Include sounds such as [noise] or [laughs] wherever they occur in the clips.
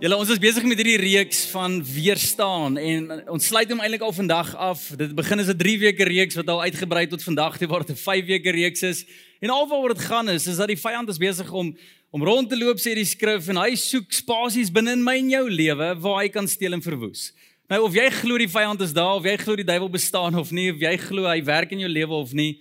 Julle ons is besig met hierdie reeks van weerstaan en ons sluit hom eintlik al vandag af. Dit begin as 'n 3 weke reeks wat al uitgebrei tot vandag toe waar dit 'n 5 weke reeks is. En alwaar dit gaan is is dat die vyand is besig om om rond te loop sê die skrif en hy soek spasies binne in my en jou lewe waar hy kan steel en verwoes. Nou of jy glo die vyand is daar of jy glo die duiwel bestaan of nie, of jy glo hy werk in jou lewe of nie,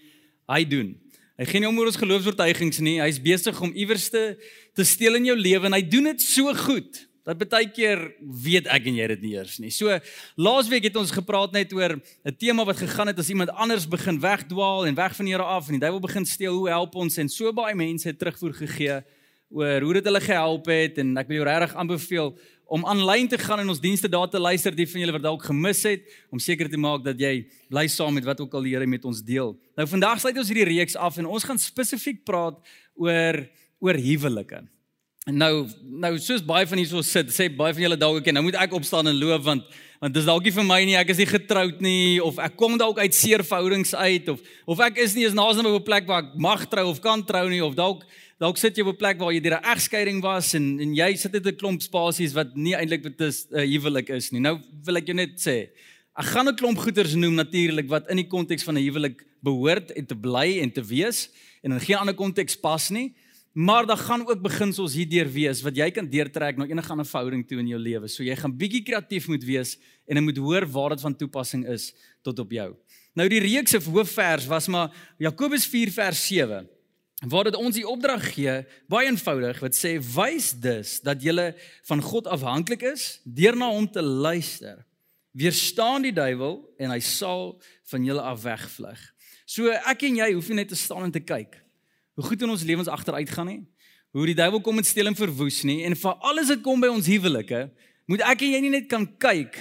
hy doen. Hy gee nie om oor ons geloofsvertuigings nie. Hy's besig om iewers te te steel in jou lewe en hy doen dit so goed dat baie keer weet ek en jy dit nie eers nie. So laasweek het ons gepraat net oor 'n tema wat gegaan het as iemand anders begin wegdwaal en weg van die Here af en die duiwel begin steel, hoe help ons en so baie mense het terugvoer gegee oor hoe dit hulle gehelp het en ek wil jou regtig aanbeveel om aanlyn te gaan en ons dienste daar te luister die van julle wat dalk gemis het om seker te maak dat jy bly saam met wat ook al die Here met ons deel. Nou vandag sluit ons hierdie reeks af en ons gaan spesifiek praat oor oor huwelike. Nou nou soos baie van hierso sit, sê baie van julle dalk ek nou moet ek opstaan en loop want want dis dalk nie vir my nie, ek is nie getroud nie of ek kom dalk uit seer verhoudings uit of of ek is nie eens naas aan 'n plek waar ek mag trou of kan trou nie of dalk dalk sit jy op 'n plek waar jy deur 'n egskeiding was en en jy sit in 'n klomp spasies wat nie eintlik wat is uh, huwelik is nie. Nou wil ek jou net sê, ek gaan 'n klomp goeters noem natuurlik wat in die konteks van 'n huwelik behoort en te bly en te wees en in geen ander konteks pas nie. Maar daar gaan ook beginsels hierdeur wees wat jy kan deurtrek na enige ander verhouding toe in jou lewe. So jy gaan bietjie kreatief moet wees en jy moet hoor waar dit van toepassing is tot op jou. Nou die reeks se hoofvers was maar Jakobus 4 vers 7 waar dit ons die opdrag gee, baie eenvoudig wat sê wys dus dat jy van God afhanklik is deur na hom te luister. Weerstaan die duiwel en hy sal van julle af wegvlug. So ek en jy hoef nie net te staan en te kyk hoe goed in ons lewens agteruit gaan nie, hoe die duiwel kom met steel en verwoes nie en vir alles wat kom by ons huwelike, moet ek en jy nie net kan kyk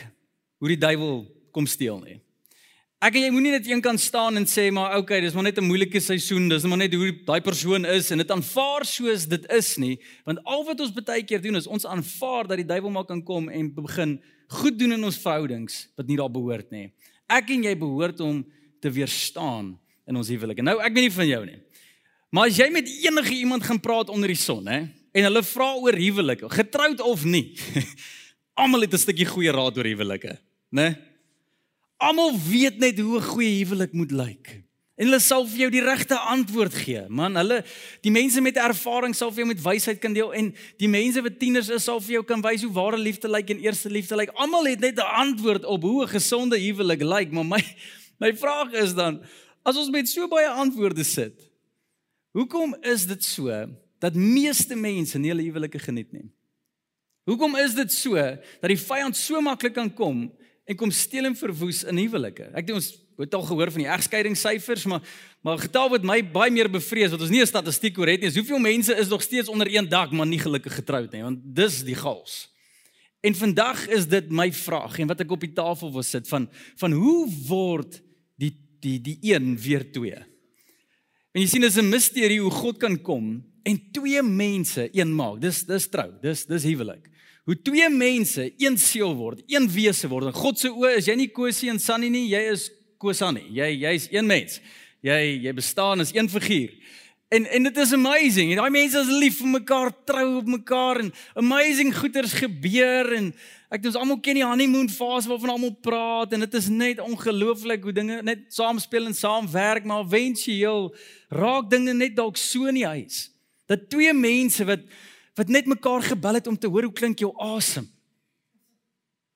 hoe die duiwel kom steel nie. Ek en jy moenie net een kan staan en sê maar okay, dis maar net 'n moeilike seisoen, dis maar net hoe daai persoon is en dit aanvaar soos dit is nie, want al wat ons baie keer doen is ons aanvaar dat die duiwel maar kan kom en begin goed doen in ons verhoudings wat nie daar behoort nie. Ek en jy behoort om te weerstaan in ons huwelik. Nou ek weet nie van jou nie. Maar as jy met enige iemand gaan praat onder die son, hè, en hulle vra oor huwelik, getroud of nie, [laughs] almal het 'n stukkie goeie raad oor huwelike, né? Almal weet net hoe 'n goeie huwelik moet lyk. En hulle sal vir jou die regte antwoord gee. Man, hulle die mense met ervaring sal vir jou met wysheid kan deel en die mense wat tieners is sal vir jou kan wys hoe ware liefde lyk en eerste liefde lyk. Almal het net 'n antwoord op hoe 'n gesonde huwelik lyk, maar my my vraag is dan as ons met so baie antwoorde sit, hoekom is dit so dat meeste mense nie hulle huwelike geniet nie? Hoekom is dit so dat die vyand so maklik kan kom en kom steel en verwoes in huwelike. Ek dink ons het al gehoor van die egskeidingssyfers, maar maar getal wat my baie meer bevrees wat ons nie 'n statistiek oor het nie, is hoeveel mense is nog steeds onder een dak maar nie gelukkig getroud nie, want dis die gals. En vandag is dit my vraag en wat ek op die tafel wil sit van van hoe word die die die een weer twee? En jy sien dis 'n misterie hoe God kan kom en twee mense een maak. Dis dis trou. Dis dis huwelik hoe twee mense een siel word, een wese word. In God se oë is jy nie Kosie en Sunny nie, jy is Kosani. Jy jy's een mens. Jy jy bestaan as een figuur. En en dit is amazing. Daai mense is lief vir mekaar, trou op mekaar en amazing goeders gebeur en ek dink ons almal ken die honeymoon fase waarvan almal praat en dit is net ongelooflik hoe dinge net saamspeel en saamwerk, maar eventueel raak dinge net dalk so in die huis. Dat twee mense wat wat net mekaar gebel het om te hoor hoe klink jou asem.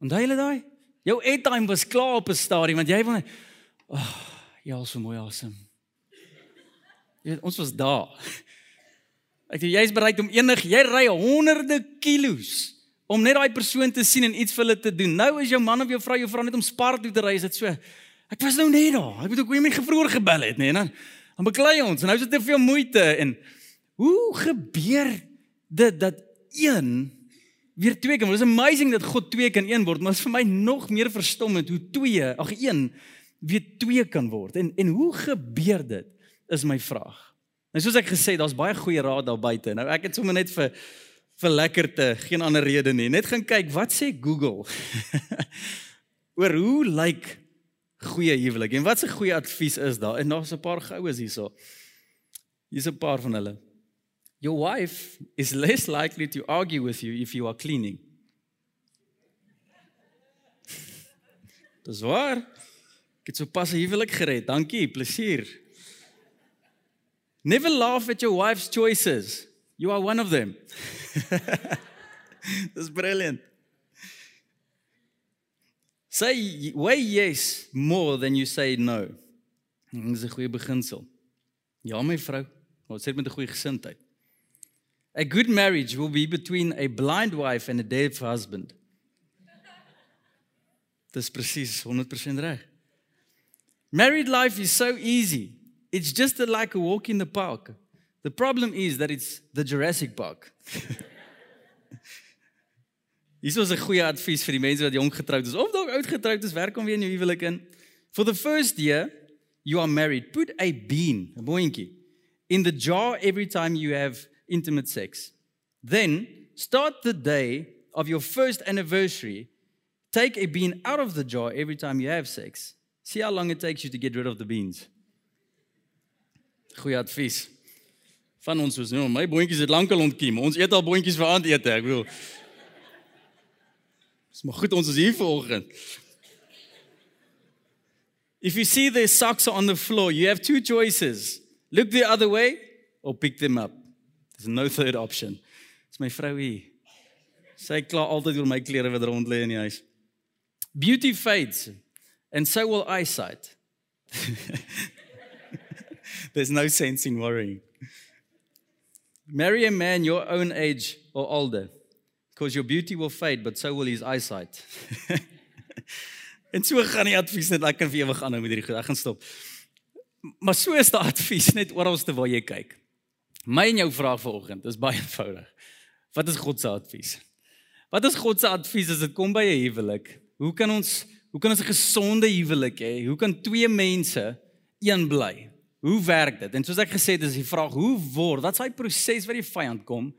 Onthou julle daai? Jou airtime was klaar op 'n stadium want jy wil ag, oh, jy al so mooi asem. Jy weet, ons was daar. Ek sê jy's bereid om enig, jy ry honderde kilos om net daai persoon te sien en iets vir hulle te doen. Nou is jou man of jou vrou jou vra net om Spar toe te ry, is dit so. Ek was nou net daar. Ek moet ook weer my gevroor gebel het, nê, nee, dan dan beklei ons en nou is dit te veel moeite en hoe gebeur dit dat een weer twee kan. Dit is amazing dat God twee kan een word, maar dit is vir my nog meer verstommend hoe twee, ag een weer twee kan word. En en hoe gebeur dit? Is my vraag. En soos ek gesê, daar's baie goeie raad daar buite. Nou ek het sommer net vir vir lekkerte, geen ander rede nie. Net gaan kyk wat sê Google. [laughs] Oor hoe lyk goeie huwelik en wat se goeie advies is daar? En daar's 'n paar goues hierso. Hier's 'n paar van hulle. Your wife is less likely to argue with you if you are cleaning. [laughs] Dis waar. Ek het so pas 'n huwelik gered. Dankie, plesier. Never laugh at your wife's choices. You are one of them. [laughs] Dis brilliant. Say way yes more than you say no. Dis 'n goeie beginsel. Ja my vrou, wat sê met 'n goeie gesindheid? A good marriage will be between a blind wife and a deaf husband. Dis presies 100% reg. Married life is so easy. It's just a, like a walk in the park. The problem is that it's the Jurassic Park. [laughs] Hier is 'n goeie advies vir die mense wat jonk getroud is of dalk oud getroud is, werk om weer in jou huwelik in. For the first year you are married, put a bean, 'n boontjie, in the jar every time you have intimate sex. Then start the day of your first anniversary Take a bean out of the jar every time you have sex. See how long it takes you to get rid of the beans. Goeie advies. Van ons soos nou, my boontjies het lankal ontkiem. Ons eet al boontjies vir aandete, ek bedoel. Dis maar goed ons is hier vanoggend. If you see the socks on the floor, you have two choices. Look the other way or pick them up. There's no third option. Dis my vrou hier. Sy kla altyd oor my klere wat rond lê in die huis. Beauty fades, and so will eyesight. [laughs] There's no sense in worrying. Marry a man your own age or older, because your beauty will fade, but so will his eyesight. [laughs] en so gaan die advies net ek kan vir ewig aanhou met hierdie goed. Ek gaan stop. Maar so is die [laughs] advies net oralste waar jy kyk. My en jou vraag vanoggend is baie eenvoudig. Wat is God se advies? Wat is God se advies as dit kom by 'n huwelik? Hoe kan ons hoe kan ons 'n gesonde huwelik hê? Hoe kan twee mense een bly? Hoe werk dit? En soos ek gesê het, is die vraag hoe word? Wat's daai proses wat die vyand kom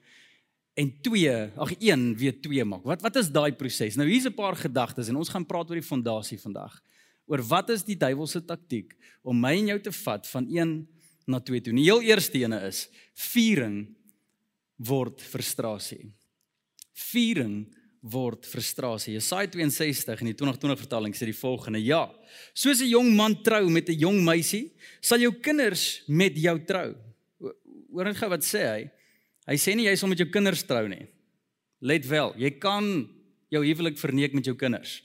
en twee, ag een weer twee maak? Wat wat is daai proses? Nou hier's 'n paar gedagtes en ons gaan praat oor die fondasie vandag. Oor wat is die duiwelse taktiek om my en jou te vat van een na twee toe? Die heel eerste ene is viering word frustrasie. Viering word frustrasie. Jesaja 62 in die 2020 vertaling sê die volgende: Ja, soos 'n jong man trou met 'n jong meisie, sal jou kinders met jou trou. Hoor net gou wat sê hy. Hy sê nie jy sal met jou kinders trou nie. Let wel, jy kan jou huwelik verneek met jou kinders.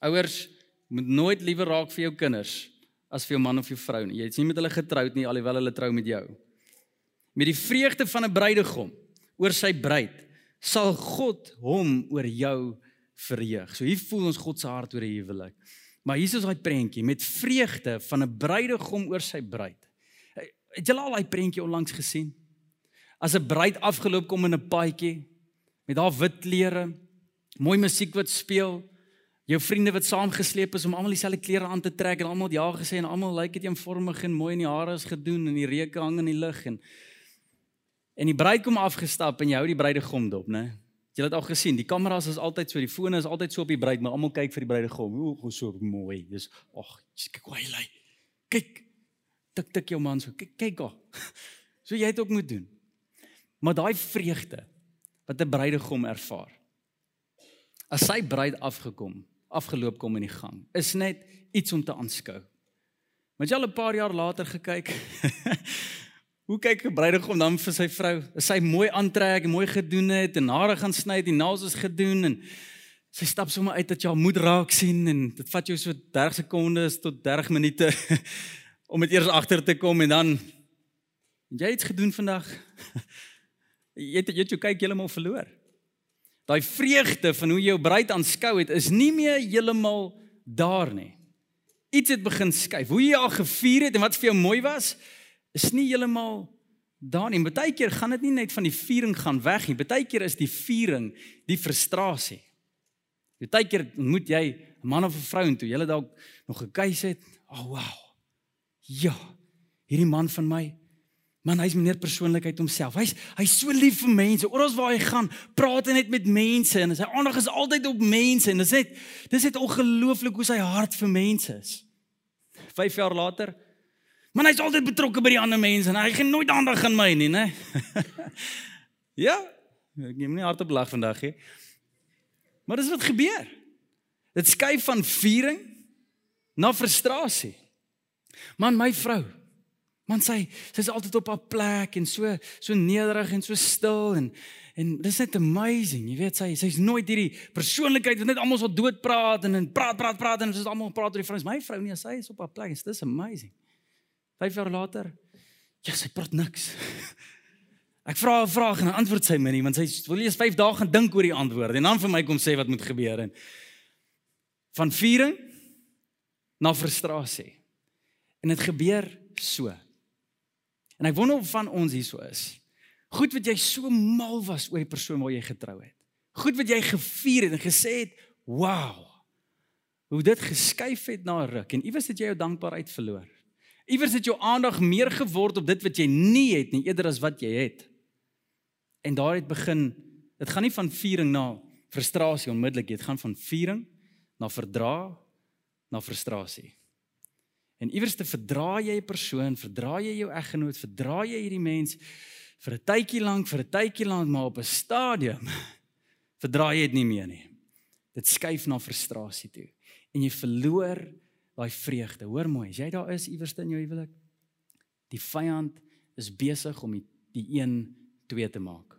Ouers moet nooit liewer raak vir jou kinders as vir jou man of jou vrou nie. Jy's nie met hulle getroud nie alhoewel hulle trou met jou. Met die vreugde van 'n bruidegom oor sy bruid sal God hom oor jou verheug. So hier voel ons God se hart oor 'n huwelik. Maar hier is daai prentjie met vreugde van 'n bruidegom oor sy bruid. Het julle al daai prentjie onlangs gesien? As 'n bruid afgeloop kom in 'n paadjie met haar wit klere, mooi musiek wat speel, jou vriende wat saamgesleep is om almal dieselfde klere aan te trek en almal ja gesê en almal lyk dit eenvormig en mooi en die hare is gedoen en die reuke hang in die lug en En die bruid kom afgestap en jy hou die bruidegom dop, né? Jy het al gesien, die kameras is altyd so, die fone is altyd so op die bruid, maar almal kyk vir die bruidegom. Hoe hoe so mooi. Dis ag, kyk hoe hy lyk. Kyk. Tik tik jou man so. Kyk kyk haar. [laughs] So jy het ook moet doen. Maar daai vreugde wat 'n bruidegom ervaar. As sy bruid afgekom, afgeloop kom in die gang, is net iets om te aanskou. Maar jy al 'n paar jaar later gekyk. [laughs] Hoe kyk 'n bruidegom dan vir sy vrou? Is sy mooi aantrek mooi gedoen het en hare gaan sny, die naels is gedoen en sy stap sommer uit dat jy haar moed raak sien en dit vat jou so 30 sekondes tot 30 minute [laughs] om dit eers agter te kom en dan jy het gedoen vandag. [laughs] Jy het jy het jou kyk heeltemal verloor. Daai vreugde van hoe jy jou bruid aanskou het is nie meer heeltemal daar nie. Iets het begin skuif. Hoe jy haar gevier het en wat vir jou mooi was, is nie heeltemal daar nie. Partykeer gaan dit nie net van die viering gaan weg nie. Partykeer is die viering die frustrasie. Jy tydkeer ontmoet jy 'n man of 'n vrou en toe jy dalk nog gekuis het. O, oh, wow. Ja. Hierdie man van my. Man, hy's meneer persoonlikheid homself. Hy's hy's so lief vir mense. Oral waar hy gaan, praat hy net met mense en sy aandag is altyd op mense en dit is net dis net ongelooflik hoe sy hart vir mense is. 5 jaar later, man, hy's altyd betrokke by die ander mense en hy gee nooit aandag aan my nie, né? [laughs] ja. Ek neem nie hardop lag vandag nie. Maar dis wat gebeur. Dit skuif van viering na frustrasie. Man, my vrou. Man sy sy's altyd op haar plek en so so nederig en so stil en en dis net amazing. Jy weet sy sy's nooit hierdie persoonlikheid wat net almal so dood praat en en praat praat praat en ons almal praat oor die vrou. My vrou nie, sy is op haar plek. Dis amazing. 5 jaar later, ja, sy praat niks. Ek vra 'n vraag en dan antwoord sy my nie want sy wil eers 5 dae gaan dink oor die antwoord en dan vir my kom sê wat moet gebeur en van viering na frustrasie. En dit gebeur so. En ek wonder of van ons hierso is. Goed wat jy so mal was oor die persoon waar jy getrou het. Goed wat jy gevier het en gesê het, "Wow." Hoe dit geskuif het na 'n ruk en iewers het jy jou dankbaarheid verloor. Iewers het jou aandag meer geword op dit wat jy nie het nie eerder as wat jy het. En daar het begin dit gaan nie van viering na frustrasie onmiddellik dit gaan van viering na verdra na frustrasie. En iewers te verdra jy 'n persoon, verdra jy jou eggenoot, verdra jy hierdie mens vir 'n tydjie lank, vir 'n tydjie lank maar op 'n stadium [laughs] verdra jy dit nie meer nie. Dit skuif na frustrasie toe en jy verloor daai vreugde. Hoor mooi, as jy daar is iewers in jou huwelik, die vyand is besig om die, die een twee te maak.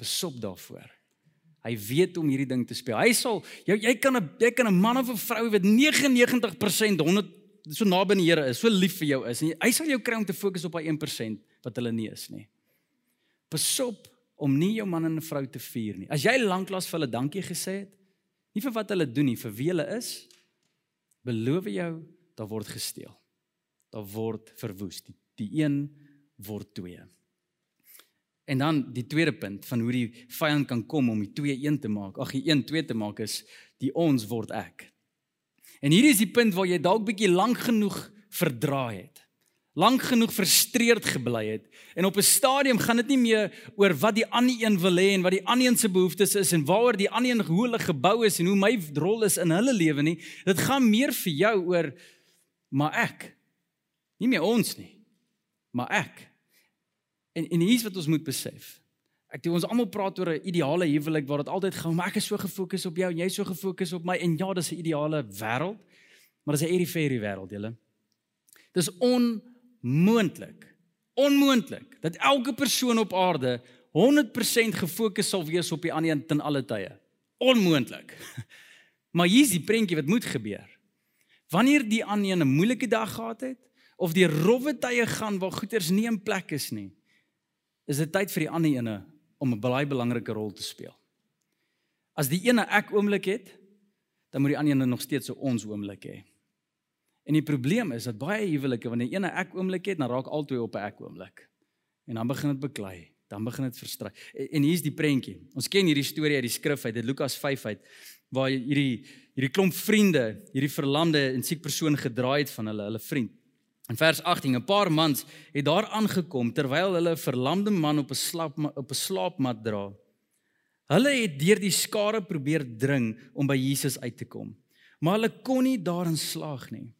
Besop daarvoor. Hy weet om hierdie ding te speel. Hy sal jy jy kan 'n jy kan 'n man of 'n vrou wat 99% 100 so naby aan die Here is, so lief vir jou is en hy sal jou kry om te fokus op daai 1% wat hulle nie is nie. Besop om nie jou man en vrou te vier nie. As jy lanklaas vir hulle dankie gesê het, nie vir wat hulle doen nie, vir wie hulle is, beloof jou, daar word gesteel. Daar word verwoes. Die, die een word twee. En dan die tweede punt van hoe die vyand kan kom om die twee een te maak. Ag, die een twee te maak is die ons word ek. En hier is die punt waar jy dalk bietjie lank genoeg verdraai het. Lank genoeg frustreerd gebly het en op 'n stadium gaan dit nie meer oor wat die ander een wil hê en wat die ander een se behoeftes is en waaroor die ander een hoe hulle gebou is en hoe my rol is in hulle lewe nie. Dit gaan meer vir jou oor maar ek. Nie meer ons nie. Maar ek. En en hier's wat ons moet besef. Ek doen ons almal praat oor 'n ideale huwelik waar dit altyd gaan, maar ek is so gefokus op jou en jy is so gefokus op my en ja, dis 'n ideale wêreld, maar dis 'n airy fairy wêreld, julle. Dis onmoontlik. Onmoontlik dat elke persoon op aarde 100% gefokus sal wees op die ander een ten alle tye. Onmoontlik. [laughs] Maar hier's die prentjie wat moet gebeur. Wanneer die ander een 'n moeilike dag gehad het of die rowwe tye gaan waar goeders nie in plek is nie, is dit tyd vir die ander ene om 'n baie belangrike rol te speel. As die ene ek oomblik het, dan moet die ander ene nog steeds 'n ons oomblik hê. En die probleem is dat baie huwelike wanneer die ene ek oomblik het, dan raak albei op 'n ek oomblik. En dan begin dit beklei, dan begin dit verstry. En, en hier's die prentjie. Ons ken hierdie storie uit die skrif uit, dit Lukas 5 uit, waar hierdie hierdie klomp vriende, hierdie verlamde en siek persoon gedraai het van hulle, hulle vriend. In vers 18, 'n paar mans het daar aangekom terwyl hulle 'n verlamde man op 'n slaap op 'n slaapmat dra. Hulle het deur die skare probeer dring om by Jesus uit te kom, maar hulle kon nie daarin slaag nie.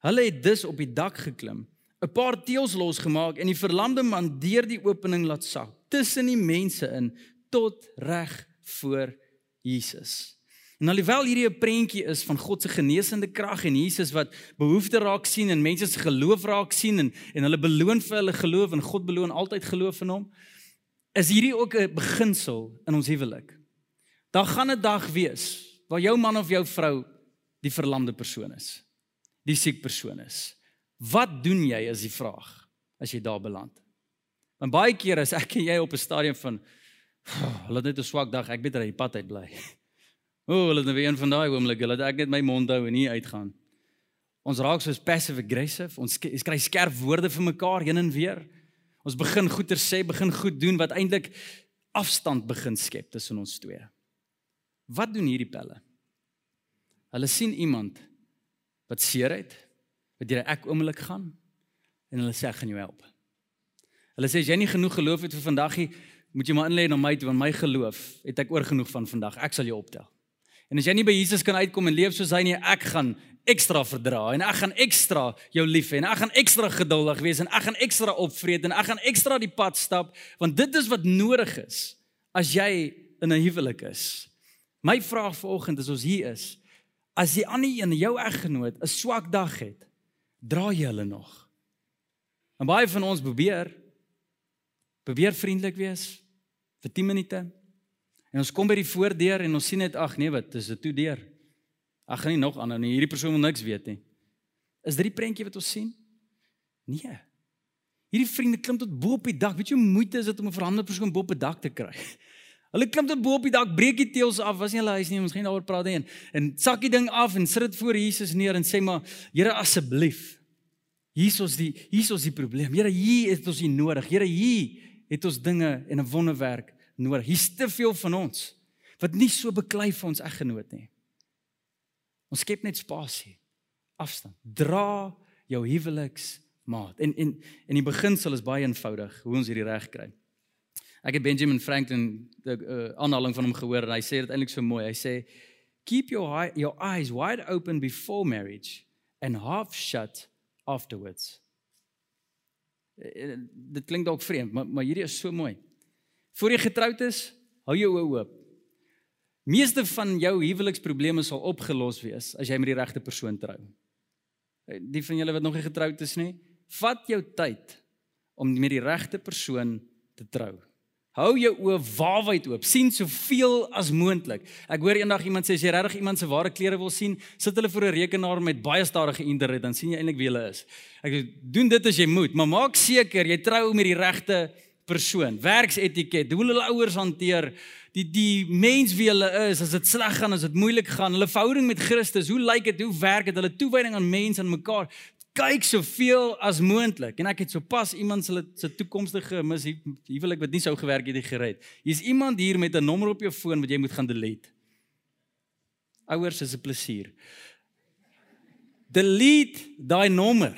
Hulle het dus op die dak geklim, 'n paar teëls losgemaak en die verlamde man deur die opening laat sak tussen die mense in tot reg voor Jesus. En alhoewel hierdie 'n prentjie is van God se genesende krag en Jesus wat behoefte raak sien en mense se geloof raak sien en en hulle beloon vir hulle geloof en God beloon altyd geloof in hom, is hierdie ook 'n beginsel in ons huwelik. Daar gaan 'n dag wees waar jou man of jou vrou die verlamde persoon is. Die siek persoon is. Wat doen jy as die vraag as jy daar beland? Want baie kere as ek en jy op 'n stadium van hulle het net 'n swak dag, ek beter uit die pad uit bly. [laughs] O, hulle het nou weer een van daai oomblikke dat ek net my mond hou en nie uitgaan. Ons raak soos passive aggressive. Ons kry skerp woorde vir mekaar heen en weer. Ons begin goeie sê, begin goed doen wat eintlik afstand begin skep tussen ons twee. Wat doen hierdie pelle? Hulle sien iemand wat seer het, wat 'n ek oomblik gaan en hulle sê ek gaan jou help. Hulle sê as jy nie genoeg geloof het vir vandag nie, moet jy maar inlê na my toe want my geloof het ek oor genoeg van vandag. Ek sal jou optel. En as jy nie by Jesus kan uitkom en leef soos hy nie, ek gaan ekstra verdra en ek gaan ekstra jou lief hê en ek gaan ekstra geduldig wees en ek gaan ekstra opvreet en ek gaan ekstra die pad stap want dit is wat nodig is as jy in 'n huwelik is. My vraag vanoggend is ons hier is as die ander een jou eggenoot 'n swak dag het, dra jy hulle nog? En baie van ons probeer probeer vriendelik wees vir 10 minute. En ons kom by die voordeur en ons sien net ag nee wat, dis 'n toe deur. Ag gaan nie nog aan nie. Hierdie persoon wil niks weet nie. Is dit die prentjie wat ons sien? Nee. Hierdie vriende klim tot bo op die dak. Weet jy hoe moeite is dit om 'n verhandelde persoon bo op 'n dak te kry? Hulle klim tot bo op die dak, breek die teëls af, was nie hulle huis nie, ons gaan daaroor praat nie. En sak die ding af en sit dit voor Jesus neer en sê maar, Here asseblief. Hier is die hier is die probleem. Here, hier het ons hier nodig. Here, hier het ons dinge en 'n wonderwerk nodig. Hier's te veel van ons wat nie so beklei vir ons eggenoot nie. Ons skep net spasie. Afstand. Dra jou huweliksmaat. En en en die beginsel is baie eenvoudig hoe ons hierdie reg kry. Ek het Benjamin Franklin die uh, aanhaling van hom gehoor en hy sê dit eintlik so mooi. Hy sê keep your eye, your eyes wide open before marriage and half shut afterwards. Uh, dit klink dalk vreemd, maar maar hierdie is so mooi. Voor jy getroud is, hou jou oë oop. Meeste van jou huweliksprobleme sal opgelos wees as jy met die regte persoon trou. Die van julle wat nog nie getroud is nie, vat jou tyd om met die regte persoon te trou. Hou jou oë waawyd oop. sien soveel as moontlik. Ek hoor eendag iemand sê as jy regtig iemand se ware klere wil sien, sit hulle voor 'n rekenaar met baie stadige internet, dan sien jy eintlik wie hulle is. Ek sê doen dit as jy moet, maar maak seker jy trou met die regte persoon. Werksetiket, hoe hulle ouers hanteer, die die mens wie hulle is, as dit sleg gaan, as dit moeilik gaan, hulle verhouding met Christus, hoe lyk dit? Hoe werk dit? Hulle toewyding aan mense en mekaar. Kyk soveel as moontlik. En ek het sopas iemand se se toekomstige mis huwelik wat nie sou gewerk het, gered. Hier's iemand hier met 'n nommer op jou foon wat jy moet gaan delete. Ouers is 'n plesier. Delete daai nommer.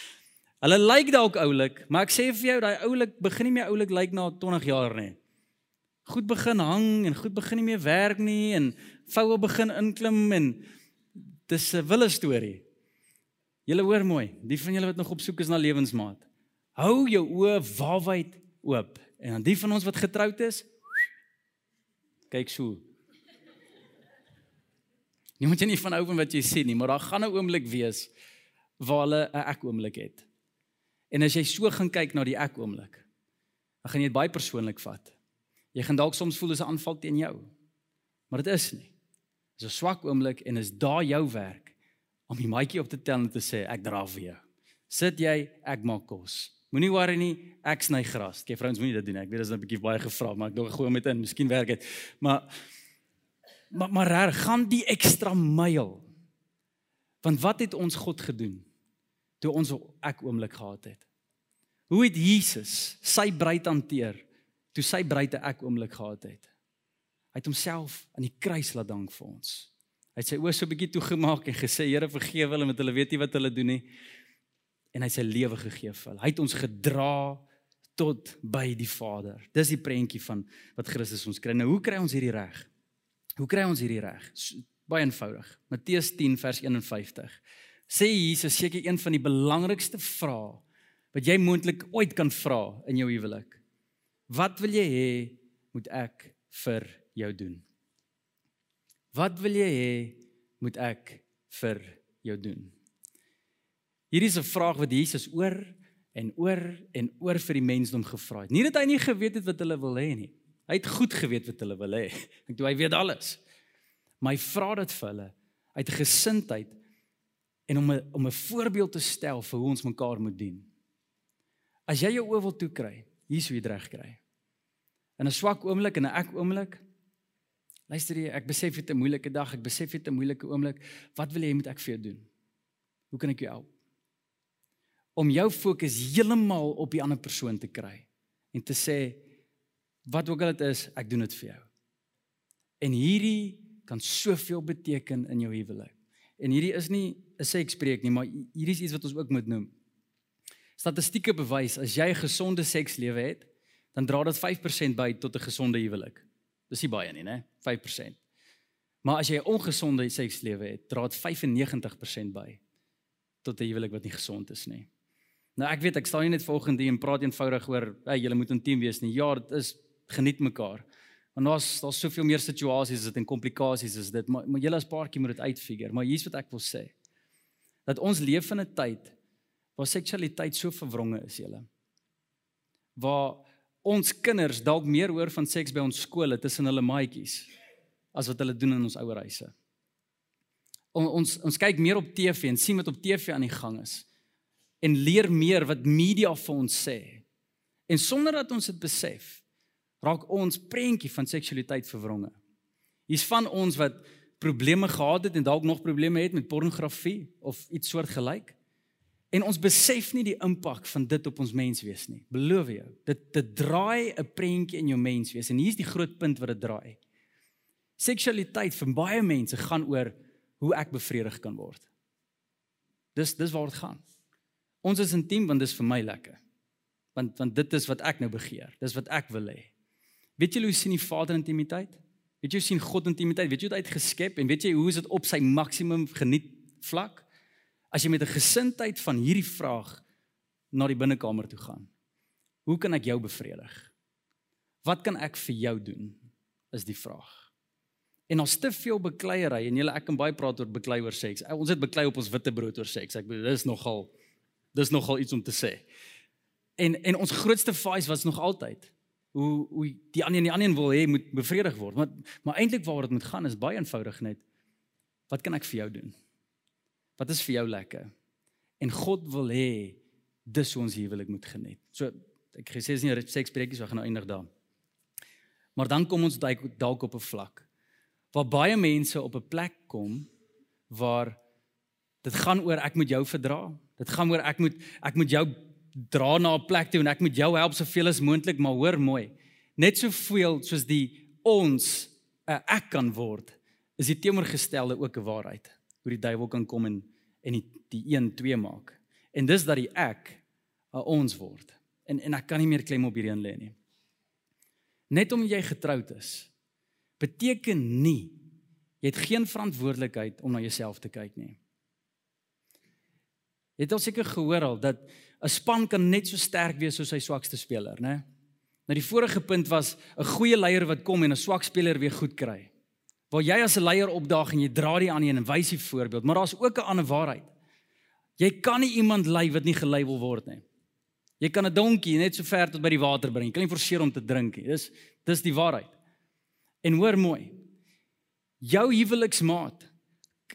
[laughs] Hulle lyk dalk oulik, maar ek sê vir jou daai oulik begin nie meer oulik lyk na 20 jaar nie. Goed begin hang en goed begin nie meer werk nie en voue begin inklim en dis 'n wille storie. Julle hoor mooi, die van julle wat nog op soek is na lewensmaat. Hou jou oë waawyd oop en dan die van ons wat getroud is, kyk so. Nie moet jy nie van hou van wat jy sien nie, maar daar gaan 'n oomblik wees waar hulle 'n ek oomblik het. En as jy so gaan kyk na die ek oomblik, dan gaan jy dit baie persoonlik vat. Jy gaan dalk soms voel dis 'n aanval teen jou. Maar dit is nie. Dis 'n swak oomblik en is daar jou werk om die maatjie op te tel en te sê ek dra jou. Sit jy, ek maak kos. Moenie worry nie, ek sny gras. Kyk vrouens moenie dit doen nie. Ek weet dit is 'n bietjie baie gevra, maar ek dink gooi met in, miskien werk dit. Maar maar maar reg, gaan die ekstra myl. Want wat het ons God gedoen? toe ons ek oomblik gehad het. Hoe het Jesus sy bruid hanteer toe sy bruid 'n ek oomblik gehad het? Hy het homself aan die kruis laat dank vir ons. Hy het sy oë so 'n bietjie toegemaak en gesê Here vergewe hulle want hulle weet nie wat hulle doen nie. En hy het sy lewe gegee vir hulle. Hy het ons gedra tot by die Vader. Dis die prentjie van wat Christus ons kry. Nou hoe kry ons hierdie reg? Hoe kry ons hierdie reg? Baie eenvoudig. Matteus 10 vers 51 sê Jesus seker een van die belangrikste vrae wat jy moontlik ooit kan vra in jou huwelik. Wat wil jy hê moet ek vir jou doen? Wat wil jy hê moet ek vir jou doen? Hierdie is 'n vraag wat Jesus oor en oor en oor vir die mensdom gevra het. Nie dat hy nie geweet het wat hulle wil hê nie. Hy het goed geweet wat hulle wil hê. [laughs] Ek dink hy weet alles. Maar hy vra dit vir hulle uit 'n gesindheid en om 'n om 'n voorbeeld te stel vir hoe ons mekaar moet dien. As jy jou oë wil toe kry, hier's hoe jy dit reg kry. In 'n swak oomblik en 'n ek oomblik. Luister jy, ek besef dit 'n moeilike dag, ek besef dit 'n moeilike oomblik. Wat wil jy moet ek vir jou doen? Hoe kan ek jou help? Om jou fokus heeltemal op die ander persoon te kry en te sê wat ook al dit is, ek doen dit vir jou. En hierdie kan soveel beteken in jou huwelik. En hierdie is nie 'n sekspreek nie, maar hierdie is iets wat ons ook moet noem. Statistieke bewys as jy 'n gesonde sekslewe het, dan dra dit 5% by tot 'n gesonde huwelik. Dis nie baie nie, né? 5%. Maar as jy 'n ongesonde sekslewe het, dra dit 95% by tot 'n huwelik wat nie gesond is nie. Nou ek weet ek staan nie net volgende hier en praat eenvoudig oor, hey, julle moet intiem wees nie. Ja, dit is geniet mekaar. Want daar's daar's soveel meer situasies as dit en komplikasies is dit, maar, maar julle as paartjie moet dit uitfigure. Maar hier's wat ek wil sê. Dat ons leef in 'n tyd waar seksualiteit so verwronge is, julle. Waar ons kinders dalk meer hoor van seks by ons skole tussen hulle maatjies as wat hulle doen in ons ouerhuise. On, ons ons kyk meer op TV en sien wat op TV aan die gang is en leer meer wat media vir ons sê. En sonder dat ons dit besef, raak ons prentjie van seksualiteit verwronge. Hier's van ons wat probleme gehad het en dalk nog probleme het met pornografie of iets soortgelyk. En ons besef nie die impak van dit op ons menswees nie. Beloof jou, dit dit draai 'n prentjie in jou menswees en hier's die groot punt wat dit draai. Seksualiteit vir baie mense gaan oor hoe ek bevredig kan word. Dis dis waar dit gaan. Ons is intiem want dis vir my lekker. Want want dit is wat ek nou begeer. Dis wat ek wil hê. Weet jy hoe sien die Vader intimiteit? Weet jy hoe sien God intimiteit? Weet jy hoe dit uitgeskep en weet jy hoe is dit op sy maksimum geniet vlak? As jy met 'n gesindheid van hierdie vraag na die binnekamer toe gaan. Hoe kan ek jou bevredig? Wat kan ek vir jou doen? Is die vraag. En ons te veel bekleierery en julle ek kan baie praat oor beklei oor seks. Ons het beklei op ons witte brood oor seks. Ek bedoel dis nogal Dis nogal iets om te sê. En en ons grootste vice was nog altyd hoe hoe die ander en die ander wil hê moet bevredig word. Maar maar eintlik waaroor dit moet gaan is baie eenvoudig net. Wat kan ek vir jou doen? Wat is vir jou lekker? En God wil hê dis ons huwelik moet geniet. So ek gesê is nie sekspreekies wat gaan nou eindig daar. Maar dan kom ons dalk op 'n vlak waar baie mense op 'n plek kom waar dit gaan oor ek moet jou verdra. Dit gaan oor ek moet ek moet jou dra na 'n plek toe en ek moet jou help soveel as moontlik, maar hoor mooi. Net soveel soos die ons 'n ek kan word, is die teenoorgestelde ook 'n waarheid. Hoe die duiwel kan kom en en die die 1 2 maak. En dis dat die ek 'n ons word. En en ek kan nie meer klem op hierdie een lê nie. Net om jy getroud is beteken nie jy het geen verantwoordelikheid om na jouself te kyk nie. Het al seker gehoor al dat 'n span kan net so sterk wees soos sy swakste speler, né? Nou die vorige punt was 'n goeie leier wat kom en 'n swak speler weer goed kry. Waar jy as 'n leier opdaag en jy dra die aan een en wys die voorbeeld, maar daar's ook 'n ander waarheid. Jy kan nie iemand lei wat nie gelei wil word nie. Jy kan 'n donkie net so ver tot by die water bring. Jy kan nie forceer om te drink nie. Dis dis die waarheid. En hoor mooi. Jou huweliksmaat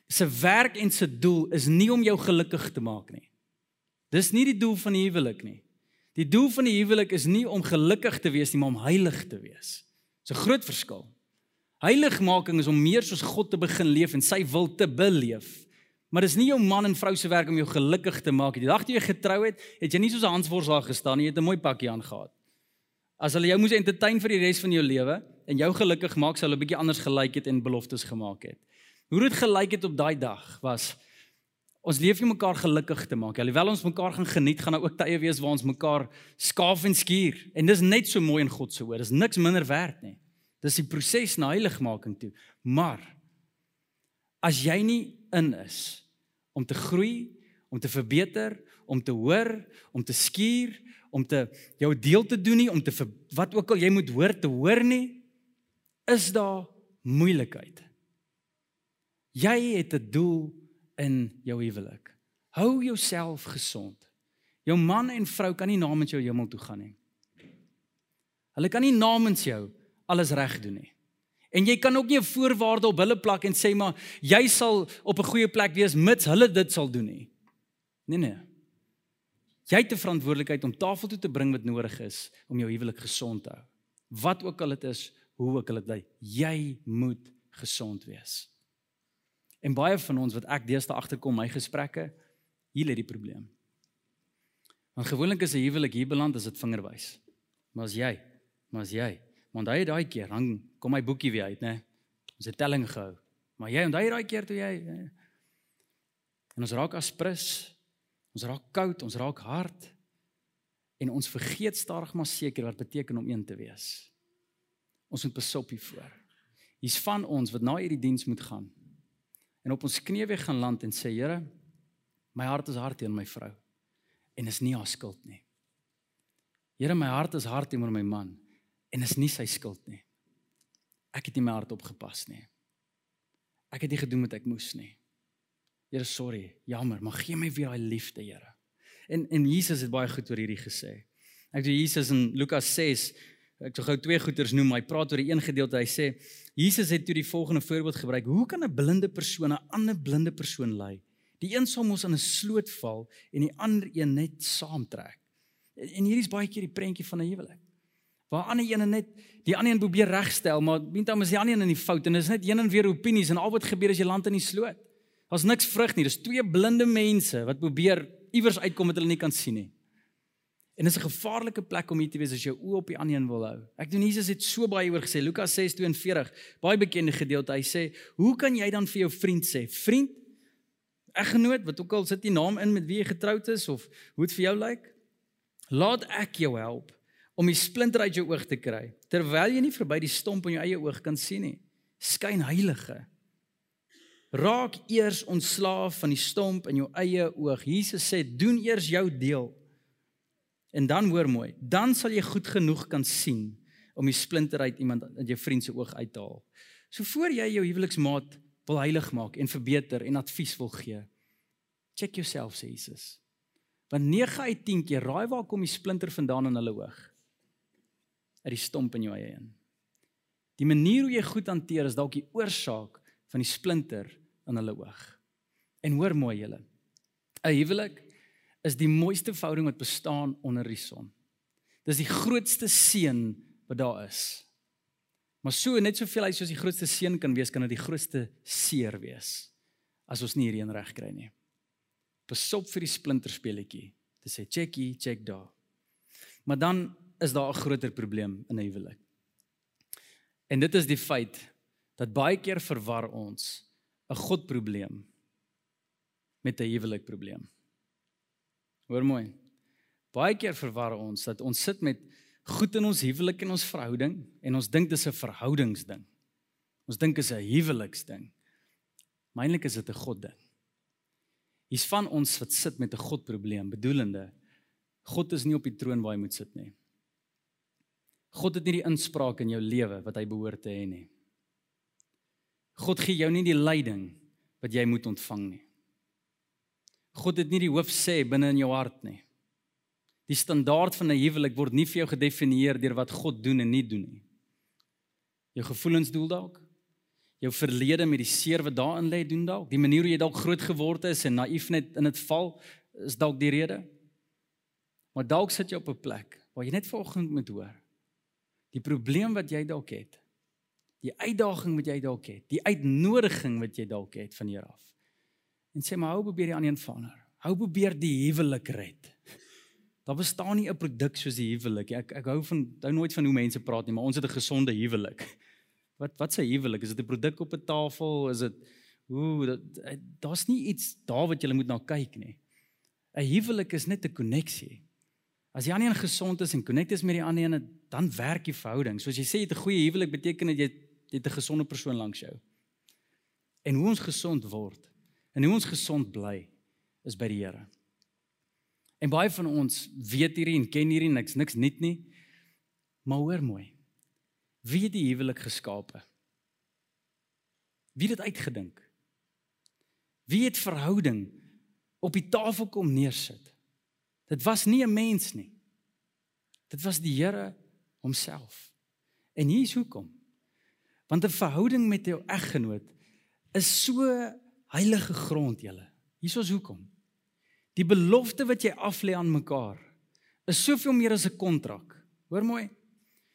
se werk en se doel is nie om jou gelukkig te maak nie. Dis nie die doel van die huwelik nie. Die doel van die huwelik is nie om gelukkig te wees nie, maar om heilig te wees. Dis 'n groot verskil. Heiligmaking is om meer soos God te begin leef en sy wil te beleef. Maar dis nie jou man en vrou se werk om jou gelukkig te maak nie. Die dag toe jy getrou het, het jy nie soos 'n Hansvors daar gestaan nie, jy het 'n mooi pakkie aangetree. As hulle jou moes entertain vir die res van jou lewe en jou gelukkig maak, sou hulle 'n bietjie anders gelyk het en beloftes gemaak het. Hoe dit gelyk het op daai dag was ons leef nie mekaar gelukkig te maak. Alhoewel ons mekaar gaan geniet, gaan daar ook tye wees waar ons mekaar skaaf en skuur. En dis net so mooi in God se oë. Dis niks minder werd nie. Dis die proses na heiligmaking toe. Maar as jy nie in is om te groei, om te verbeter, om te hoor, om te skuur, om te jou deel te doen nie, om te wat ook al jy moet hoor te hoor nie, is daar moeilikheid. Jy het 'n doel in jou huwelik. Hou jouself gesond. Jou man en vrou kan nie namens jou hemel toe gaan nie. Hulle kan nie namens jou alles reg doen nie. En jy kan ook nie 'n voorwaarde op hulle plak en sê maar jy sal op 'n goeie plek wees mits hulle dit sal doen nie. Nee nee. Jy het 'n verantwoordelikheid om tafel toe te bring wat nodig is om jou huwelik gesond te hou. Wat ook al dit is, hoe ook al dit bly, jy moet gesond wees. En baie van ons wat ek deesdae agterkom my gesprekke, hier lê die probleem. Want gewoonlik is 'n huwelik hier beland as dit vingerwys. Maar as jy, maar as jy, want hy daai keer dan kom my boekie weer uit, né? Ons het telling gehou. Maar jy onthou daai keer toe jy en ons raak aspres. Ons raak koud, ons raak hard en ons vergeet stadig maar seker wat beteken om een te wees. Ons moet besop hiervoor. Hier's van ons wat na hierdie diens moet gaan en op ons knieë weer gaan land en sê Here, my hart is hard teen my vrou en is nie haar skuld nie. Here, my hart is hard teenoor my man en is nie sy skuld nie. Ek het nie my hart opgepas nie. Ek het nie gedoen wat ek moes nie. Here, sorry. Jammer, maar gee my weer daai liefde, Here. En en Jesus het baie goed oor hierdie gesê. Ek sê Jesus in Lukas 6, ek sou gou twee goeters noem, hy praat oor die een gedeelte. Hy sê Jesus het toe die volgende voorbeeld gebruik. Hoe kan 'n blinde persoon 'n ander blinde persoon lei? Die een sal mos in 'n sloot val en die ander een net saamtrek. En hierdie is baie keer die prentjie van 'n huwelik. Waar ander ene net die ander een probeer regstel, maar meantime is die ander een in die fout en dit is net een en weer opinies en al wat gebeur is jy land in die sloot. Daar's niks vrug nie. Dis twee blinde mense wat probeer iewers uitkom wat hulle nie kan sien nie. En dit is 'n gevaarlike plek om hier te wees as jy oë op die ander een wil hou. Ek doen Jesus het so baie oor gesê. Lukas 6:42, baie bekende gedeelte. Hy sê, "Hoe kan jy dan vir jou vriend sê, vriend, eggenoot, wat ook al sit die naam in met wie jy getroud is of hoe dit vir jou lyk, laat ek jou help om die splinter uit jou oog te kry, terwyl jy nie verby die stomp in jou eie oog kan sien nie. Skyn heilige." Raak eers ontslaaf van die stomp in jou eie oog. Jesus sê, doen eers jou deel En dan hoor mooi, dan sal jy goed genoeg kan sien om die splinter uit iemand uit jou vriend se oog uit te haal. So voor jy jou huweliksmaat wil heilig maak en verbeter en advies wil gee, check yourself sê Jesus. Want 9 uit 10 keer raai waar kom die splinter vandaan in hulle oog? Uit die stomp in jou eie een. Die manier hoe jy goed hanteer is dalk die oorsaak van die splinter in hulle oog. En hoor mooi julle. 'n Huwelik is die mooiste verhouding wat bestaan onder die son. Dis die grootste seën wat daar is. Maar so net soveel hy soos die grootste seën kan wees, kan dit die grootste seer wees as ons nie hierheen reg kry nie. Besop vir die splinterspeletjie. Dit sê checkie, check daar. Maar dan is daar 'n groter probleem in 'n huwelik. En dit is die feit dat baie keer verwar ons 'n God probleem met 'n huwelik probleem. Hoor mooi. Baie keer verwar ons dat ons sit met goed in ons huwelik en ons verhouding en ons dink dis 'n verhoudingsding. Ons dink is 'n huweliksding. Maar eintlik is dit 'n God ding. Hier's van ons wat sit met 'n God probleem, bedoelende God is nie op die troon waar hy moet sit nie. God het nie die inspraak in jou lewe wat hy behoort te hê nie. God gee jou nie die leiding wat jy moet ontvang nie. God het nie die hoof sê binne in jou hart nie. Die standaard van 'n huwelik word nie vir jou gedefinieer deur wat God doen en nie doen nie. Jou gevoelens doel dalk. Jou verlede met die seer wat daarin lê doen dalk. Die manier hoe jy dalk groot geword het en naïef net in dit val is dalk die rede. Maar dalk sit jy op 'n plek waar jy net vanoggend moet hoor. Die probleem wat jy dalk het. Die uitdaging wat jy dalk het. Die uitnodiging wat jy dalk het van hier af en sê maar hou probeer die ander een vanger. Hou probeer die huwelik red. Daar bestaan nie 'n produk soos die huwelik nie. Ek ek hou van hou nooit van hoe mense praat nie, maar ons het 'n gesonde huwelik. Wat wat sê huwelik? Is dit 'n produk op 'n tafel? Is dit ooh, dat daar's nie iets daar wat jy moet na kyk nie. 'n Huwelik is net 'n koneksie. As die ander een gesond is en connect is met die ander een, dan werk die verhouding. Soos jy sê jy het 'n goeie huwelik beteken dit jy jy het 'n gesonde persoon langs jou. En hoe ons gesond word En hoe ons gesond bly is by die Here. En baie van ons weet hierdie en ken hierdie niks niks nuut nie. Maar hoor mooi. Wie het die huwelik geskape? Wie het dit uitgedink? Wie het verhouding op die tafel kom neersit? Dit was nie 'n mens nie. Dit was die Here homself. En hier is hoekom. Want 'n verhouding met jou eggenoot is so heilige grond julle. Hiersoos hoekom? Die belofte wat jy aflê aan mekaar is soveel meer as 'n kontrak. Hoor mooi.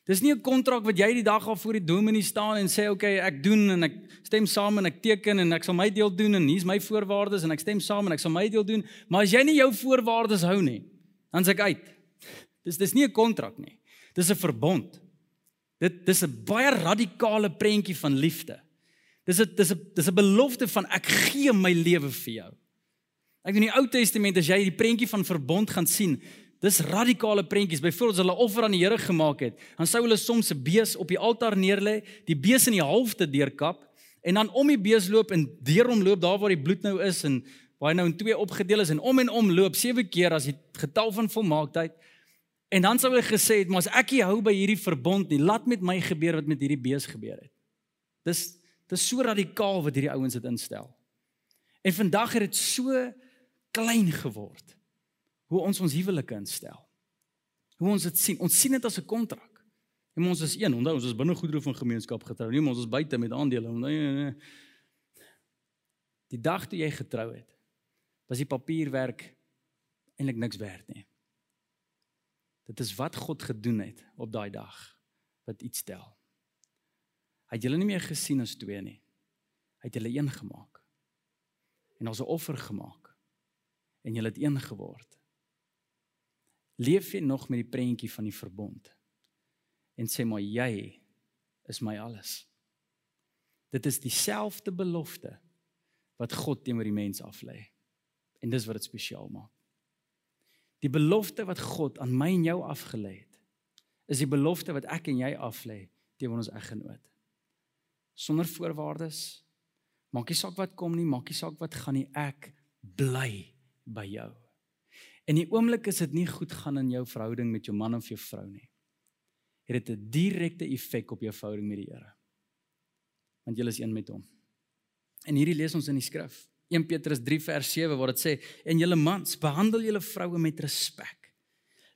Dis nie 'n kontrak wat jy die dag af voor die dominee staan en sê okay, ek doen en ek stem saam en ek teken en ek sal my deel doen en hier's my voorwaardes en ek stem saam en ek sal my deel doen, maar as jy nie jou voorwaardes hou nie, dan's ek uit. Dis dis nie 'n kontrak nie. Dis 'n verbond. Dit dis 'n baie radikale prentjie van liefde. Dis 'n dis 'n dis 'n belofte van ek gee my lewe vir jou. Ek in die Ou Testament as jy die prentjie van verbond gaan sien, dis radikale prentjies. Byvoorbeeld as hulle offer aan die Here gemaak het, dan sou hulle soms 'n bees op die altaar neerlê, die bees in die halfte deurkap en dan om die bees loop en deur hom loop daar waar die bloed nou is en waar hy nou in twee opgedeel is en om en om loop sewe keer as die getal van volmaaktheid. En dan sou hy gesê het, "Maar as ek hou by hierdie verbond nie, laat met my gebeur wat met hierdie bees gebeur het." Dis dis so radikaal wat hierdie ouens dit instel. En vandag het dit so klein geword hoe ons ons huwelike instel. Hoe ons dit sien. Ons sien dit as 'n kontrak. En ons is een, onthou ons is binne goedere van gemeenskap getrou. Nie ons is buite met aandele. Nee, nee, nee. Die dag toe jy getrou het, was die papierwerk eintlik niks werd nie. Dit is wat God gedoen het op daai dag wat iets tel. Hy het julle nie meer gesien as twee nie. Hy het julle een gemaak. En ons 'n offer gemaak. En julle het een geword. Leef jy nog met die prentjie van die verbond? En sê maar jy is my alles. Dit is dieselfde belofte wat God teenoor die mens aflê. En dis wat dit spesiaal maak. Die belofte wat God aan my en jou afgelê het, is die belofte wat ek en jy aflê teenoor ons eggenoot. Sonder voorwaardes. Maak nie saak wat kom nie, maak nie saak wat gaan nie, ek bly by jou. En die oomblik is dit nie goed gaan in jou verhouding met jou man of jou vrou nie. Het dit 'n direkte effek op jou verhouding met die Here. Want jy is een met hom. En hierdie lees ons in die skrif. 1 Petrus 3 vers 7 waar dit sê en julle mans behandel julle vroue met respek.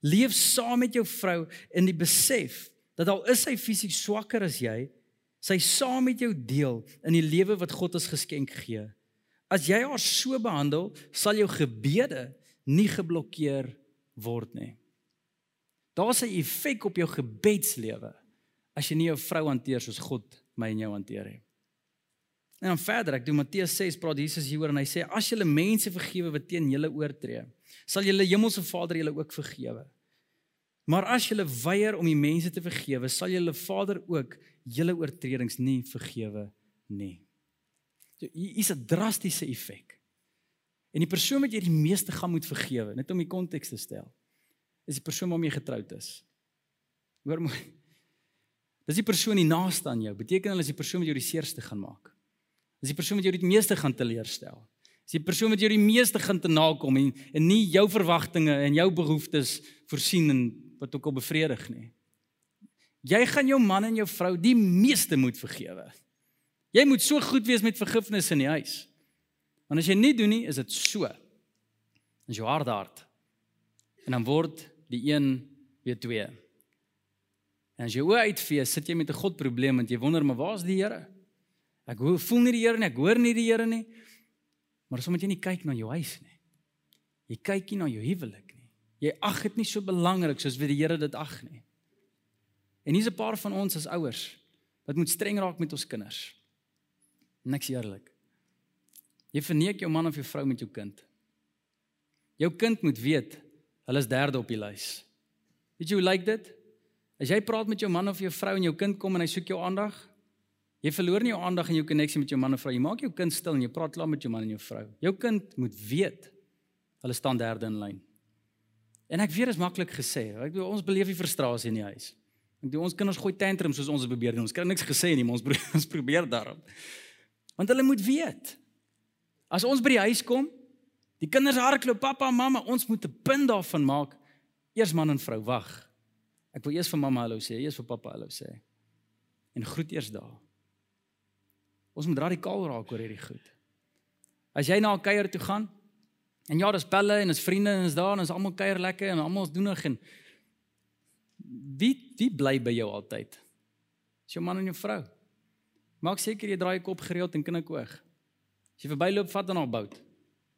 Leef saam met jou vrou in die besef dat al is sy fisies swakker as jy, sy saam met jou deel in die lewe wat God ons geskenk gee. As jy haar so behandel, sal jou gebede nie geblokkeer word nie. Daar's 'n effek op jou gebedslewe as jy nie jou vrou hanteer soos God my en jou hanteer nie. En dan verder, ek doen Matteus 6 praat Jesus hieroor en hy sê as julle mense vergewe wat teen julle oortree, sal julle hemelse Vader julle ook vergewe. Maar as julle weier om die mense te vergewe, sal julle Vader ook julle oortredings nie vergewe nie. So hier is 'n drastiese effek. En die persoon wat jy die meeste gaan moet vergewe, net om die konteks te stel, is die persoon waarmee jy getroud is. Hoor mooi. Dis die persoon die naaste aan jou. Beteken hulle is die persoon wat jou die seerste gaan maak. Dis die persoon wat jou die meeste gaan teleurstel. Dis die persoon wat jou die meeste gaan te nakom en en nie jou verwagtinge en jou behoeftes voorsien en wat ook al bevredig nie. Jy gaan jou man en jou vrou die meeste moet vergewe. Jy moet so goed wees met vergifnis in die huis. Want as jy nie doen nie, is dit so. Is jou hart hard. En dan word die een weer twee. En as jy oë uitvee, sit jy met 'n God probleem want jy wonder maar waar is die Here? Ek voel nie die Here nie, ek hoor nie die Here nie. Maar soms moet jy nie kyk na jou huis nie. Jy kyk nie na jou huwelik nie. Jy ag dit nie so belangrik soos wat die Here dit ag nie. En hier's 'n paar van ons as ouers wat moet streng raak met ons kinders. Niks eerlik. Jy verneek jou man of jou vrou met jou kind. Jou kind moet weet hulle is derde op die lys. Weet jy hoe lyk dit? As jy praat met jou man of jou vrou en jou kind kom en hy soek jou aandag, Jy verloor nie jou aandag en jou koneksie met jou man of vrou. Jy maak jou kind stil en jy praat klaar met jou man en jou vrou. Jou kind moet weet hulle staan derde in lyn. En ek weet dit is maklik gesê. Ek bedoel ons beleef die frustrasie in die huis. Ek bedoel ons kinders gooi tantrums soos ons probeer doen. Ons kry niks gesê nie, maar ons probeer, ons [laughs] probeer daarop. Want hulle moet weet. As ons by die huis kom, die kinders hardloop, pappa, mamma, ons moet 'n punt daarvan maak. Eers man en vrou, wag. Ek wil eers vir mamma hallo sê, eers vir pappa hallo sê. En groet eers daar. Ons moet radikaal raak oor hierdie goed. As jy na 'n kuier toe gaan en ja, daar's pelle en ons vriende en ons daar en ons almal kuier lekker en almal is doenig en wie wie bly by jou altyd? Is jou man en jou vrou? Maak seker jy draai jou kop gereeld en knik oog. As jy verbyloop, vat dan op bout.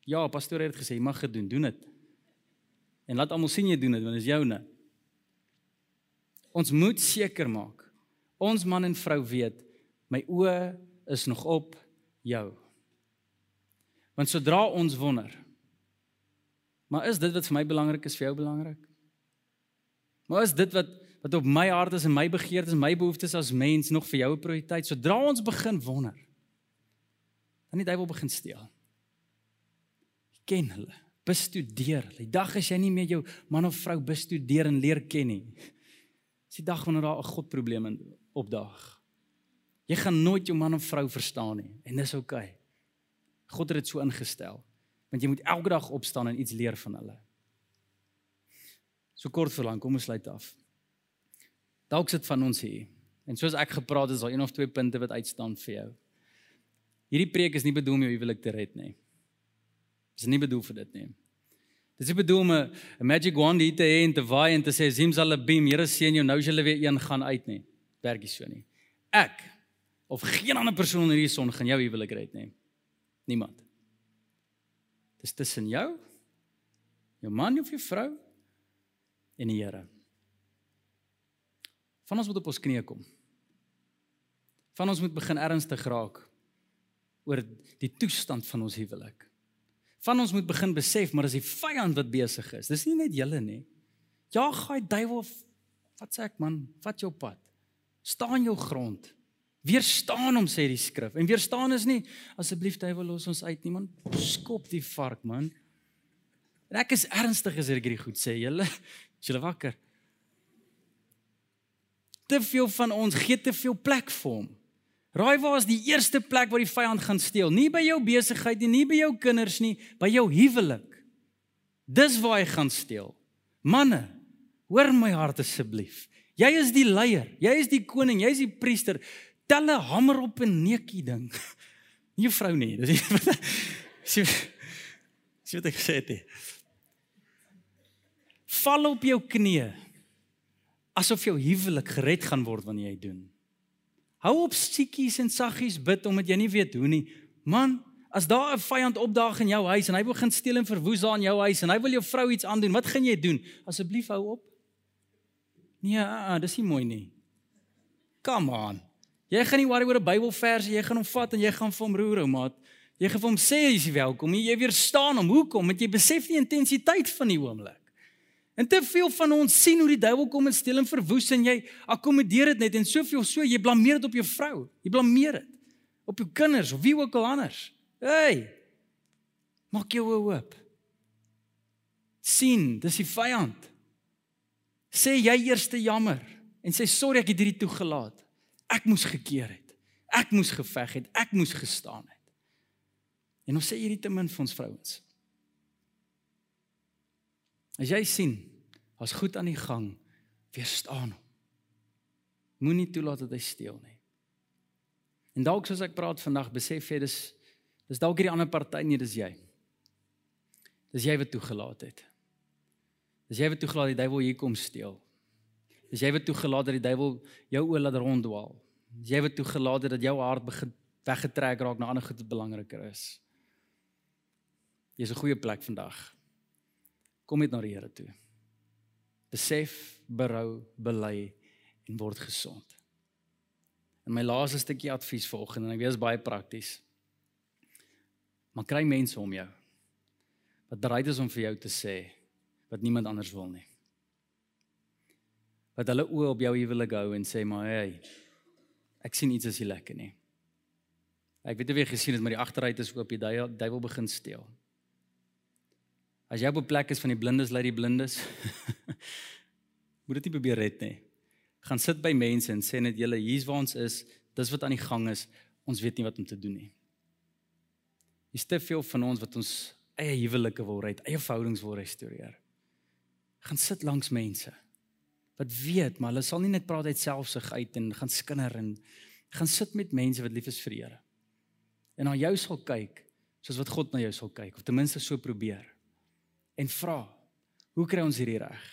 Ja, pastoor het gesê jy mag gedoen, doen dit. En laat almal sien jy doen dit want dit is joune. Ons moet seker maak. Ons man en vrou weet my oë is nog op jou. Want sodra ons wonder, maar is dit wat vir my belangrik is vir jou belangrik? Maar is dit wat wat op my hart is en my begeertes en my behoeftes as mens nog vir jou 'n prioriteit? Sodra ons begin wonder, dan die duiwel begin steel. Ken hulle, bestudeer. Die dag as jy nie meer jou man of vrou bestudeer en leer ken nie, is die dag wanneer daar 'n God probleem opdaag. Jy gaan nooit jou man of vrou verstaan nie en dis oukei. Okay. God het dit so ingestel want jy moet elke dag opstaan en iets leer van hulle. So kort vir lank, kom ons sluit af. Dalk sit van ons hier en soos ek gepraat het, is daar een of twee punte wat uitstaan vir jou. Hierdie preek is nie bedoel om jou huwelik te red nie. Dit is nie bedoel vir dit nie. Dit is bedoel om 'n magic wand hier te hê en te waai en te sê Zimzalabim, Here seën jou, nou is julle weer een gaan uit nie. Werkie so nie. Ek of geen ander persoon in hierdie son gaan jou huwelik red nie. Niemand. Dis tussen jou, jou man of jou vrou en die Here. Van ons moet op ons knieë kom. Van ons moet begin ernstig raak oor die toestand van ons huwelik. Van ons moet begin besef maar dis die vyand wat besig is. Dis nie net julle nie. Ja, gaai duiwel wat sê ek man, vat jou pad. Staan jou grond. Weerstaan hom sê die skrif. En weerstaan is nie asseblief duiwel los ons uit nie man. Skop die vark man. En ek is ernstig as ek hierdie goed sê. Julle, is julle wakker? Te veel van ons gee te veel plek vir hom. Raai waar is die eerste plek waar die vyand gaan steel? Nie by jou besigheid nie, nie by jou kinders nie, by jou huwelik. Dis waar hy gaan steel. Manne, hoor my hart asseblief. Jy is die leier, jy is die koning, jy is die priester. Tel 'n hamer op 'n neukie ding. [laughs] Nie jou vrou nie, dis Sien [laughs] Sien wat ek gesê het. Val op jou knieë asof jou huwelik gered gaan word wanneer jy doen. Hou op siekies en saggies bid omdat jy nie weet hoe nie. Man, as daar 'n vyand opdaag in jou huis en hy begin steel en verwoes daar in jou huis en hy wil jou vrou iets aandoen, wat gaan jy doen? Asseblief hou op. Nee, uh, uh, dis nie mooi nie. Come on. Jy gaan nie worry oor 'n Bybelvers, jy gaan hom vat en jy gaan vir hom roer, ou maat. Jy gaan vir hom sê jy is welkom. Jy weerstaan hom. Hoekom? Want jy besef die intensiteit van die oomblik. En te veel van ons sien hoe die duiwel kom en steel en verwoes en jy akkommodeer dit net en soveel so jy blameer dit op jou vrou. Jy blameer dit op jou kinders of wie ook al anders. Hey. Maak jou oop. sien, dis die vyand. Sê jy eers te jammer en sê sorry ek het hierdie toegelaat. Ek moes gekeer het. Ek moes geveg het. Ek moes gestaan het. En ons sê hierdie te min vir ons vrouens. As jy sien, as goed aan die gang, weerstaan hom. Moenie toelaat dat hy steel nie. En dalk soos ek praat vandag, besef jy dis dis dalk hierdie ander party nie, dis jy. Dis jy wat toegelaat het. Dis jy wat toegelaat die duiwel hier kom steel. Dis jy wat toegelaat dat die duiwel jou oë laat ronddwaal. Dis jy wat toegelaat het dat jou hart begin weggetrek raak na ander goed wat belangriker is. Jy's 'n goeie plek vandag. Kom net na die Here toe. Besef, berou, bely en word gesond. En my laaste stukkie advies vanoggend en ek weet dit is baie prakties. Maar kry mense om jou wat bereid is om vir jou te sê wat niemand anders wil nie. Wat hulle oë op jou huwelik hou en sê maar hey, ek sien iets is nie lekker nie. Ek weet jy weer gesien het maar die agteruit is oop, die duiwel begin steel. As jy op 'n plek is van die blindes lei die blindes. [laughs] moet dit nie probeer red nie. Gaan sit by mense en sê net julle hier's waar ons is, dis wat aan die gang is. Ons weet nie wat om te doen nie. Is te veel van ons wat ons eie huwelike wil red, eie verhoudings wil restoreer. Gaan sit langs mense wat weet, maar hulle sal nie net praat uit selfsug uit en gaan skinder en gaan sit met mense wat lief is vir die Here. En na jou sal kyk soos wat God na jou sal kyk of ten minste so probeer en vra hoe kry ons hierdie reg?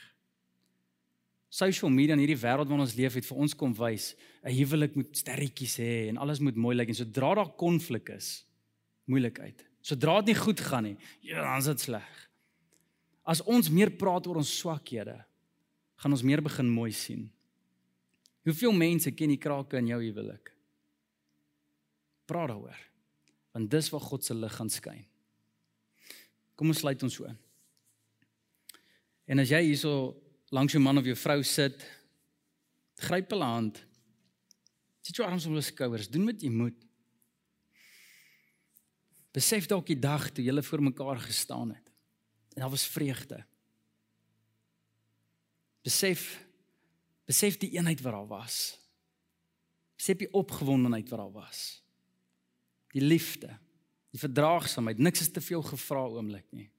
Social media in hierdie wêreld waarin ons leef het vir ons kom wys 'n huwelik moet sterretjies hê en alles moet mooi lyk en sodra daar konflik is, moeilikheid. Sodra dit nie goed gaan nie, ja, dan is dit sleg. As ons meer praat oor ons swakhede, gaan ons meer begin mooi sien. Hoeveel mense ken die krake in jou huwelik? Praat daaroor. Want dis waar God se lig gaan skyn. Kom ons sluit ons so in. En as jy hierso langs jou man of jou vrou sit, gryp hulle hand. Sit jou arms om hulle skouers, doen wat jy moet. Besef dalk die dag toe julle voor mekaar gestaan het. En daar was vreugde. Besef besef die eenheid wat daar was. Besef die opgewondenheid wat daar was. Die liefde, die verdraagsaamheid, niks is te veel gevra oomblik nie.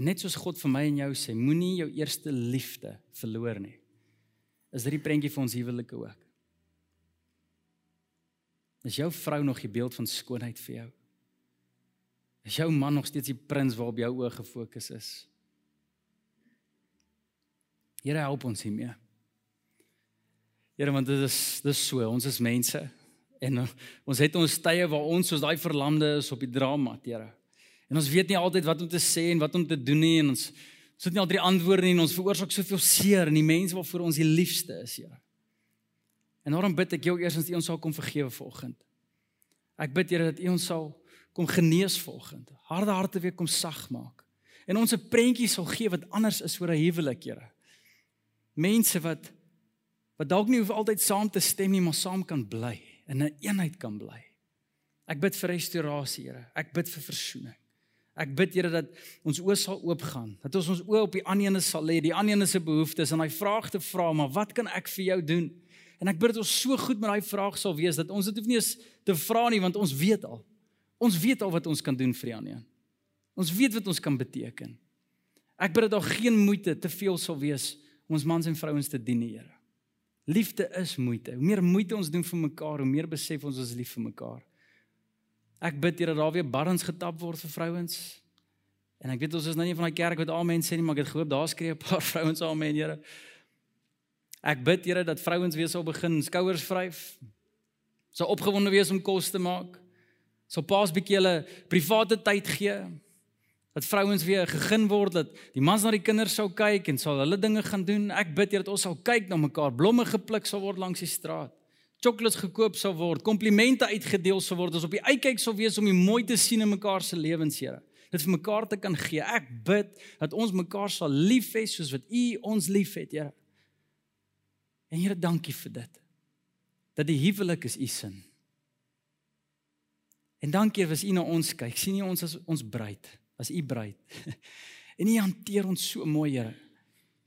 En net soos God vir my en jou sê, moenie jou eerste liefde verloor nie. Is dit die prentjie vir ons huwelike ook? Is jou vrou nog die beeld van skoonheid vir jou? Is jou man nog steeds die prins waarop jou oë gefokus is? Here help ons hiermee. Here want dit is dis so, ons is mense en ons het ons tye waar ons soos daai verlamde is op die drama, Here. En ons weet nie altyd wat om te sê en wat om te doen nie en ons ons het nie altyd die antwoorde nie en ons veroorsaak soveel seer in die mense waarvoor ons die liefste is, Here. En daarom bid ek jou eers dat U ons sal kom vergewe vanoggend. Ek bid Here dat U ons sal kom genees volgende. Harde harte weer kom sag maak. En ons 'n prentjie sal gee wat anders is oor 'n huwelik, Here. Mense wat wat dalk nie hoef altyd saam te stem nie, maar saam kan bly en 'n een eenheid kan bly. Ek bid vir restaurasie, Here. Ek bid vir versoening. Ek bid Here dat ons oë sal oopgaan, dat ons ons oë op die ander ene sal lê, die ander ene se behoeftes en hy vraag te vra, maar wat kan ek vir jou doen? En ek bid dat ons so goed met daai vraag sal wees dat ons dit hoef nie eens te vra nie want ons weet al. Ons weet al wat ons kan doen vir die ander een. Ons weet wat ons kan beteken. Ek bid dat daar geen moeite te veel sal wees om ons mans en vrouens te dien, Here. Liefde is moeite. Hoe meer moeite ons doen vir mekaar, hoe meer besef ons ons lief vir mekaar. Ek bid Here dat daar weer barrens getap word vir vrouens. En ek weet ons is nou nie van daai kerk wat amen sê nie, maar ek het gehoop daar skree 'n paar [laughs] vrouens amen, Here. Ek bid Here dat vrouens weer sal begin skouers vryf. Sal opgewonde wees om kos te maak sal paas bietjie hulle private tyd gee dat vrouens weer gegeen word dat die mans na die kinders sou kyk en sal hulle dinge gaan doen ek bid hier dat ons sal kyk na mekaar blomme gepluk sal word langs die straat chocolates gekoop sal word komplimente uitgedeel sal word ons op die uitkyk sal wees om die mooi te sien in mekaar se lewens Here dit vir mekaar te kan gee ek bid dat ons mekaar sal lief hê soos wat u ons liefhet Here en Here dankie vir dit dat die huwelik is u sin En dankie was u na ons kyk. sien jy ons as ons bruid, as u bruid. [laughs] en u hanteer ons so mooi, Here.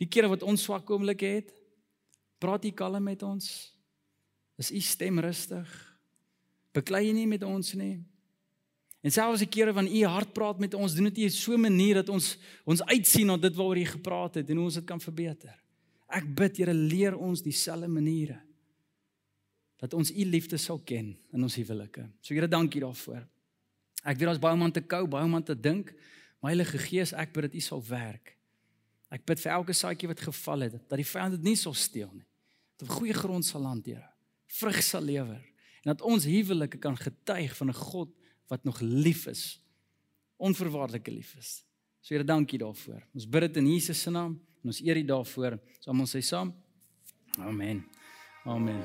Die kere wat ons swak oomblikke het, praat u kalm met ons. Is u stem rustig? Beklei nie met ons nie. En selfs die kere wanneer u hart praat met ons, doen dit op so 'n manier dat ons ons uitsien na dit waaroor u gepraat het en hoe ons dit kan verbeter. Ek bid, Here, leer ons dieselfde maniere dat ons u liefde sal ken in ons huwelike. So Here, dankie daarvoor. Ek weet ons baie om aan te kou, baie om aan te dink. My Heilige Gees, ek bid dat u sal werk. Ek bid vir elke saadjie wat geval het, dat die vyand dit nie sal steel nie. Dat op goeie grond sal land, Here. Vrug sal lewer en dat ons huwelike kan getuig van 'n God wat nog lief is. Onverwaarlike lief is. So Here, dankie daarvoor. Ons bid dit in Jesus se naam en ons eer U daarvoor. Ons almal sê saam. Amen. Amen.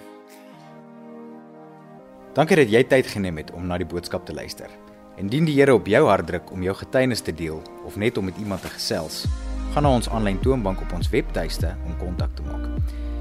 Dankie dat jy tyd geneem het om na die boodskap te luister. Indien die Here op jou hart druk om jou getuienis te deel of net om met iemand te gesels, gaan na ons aanlyn toonbank op ons webtuiste om kontak te maak.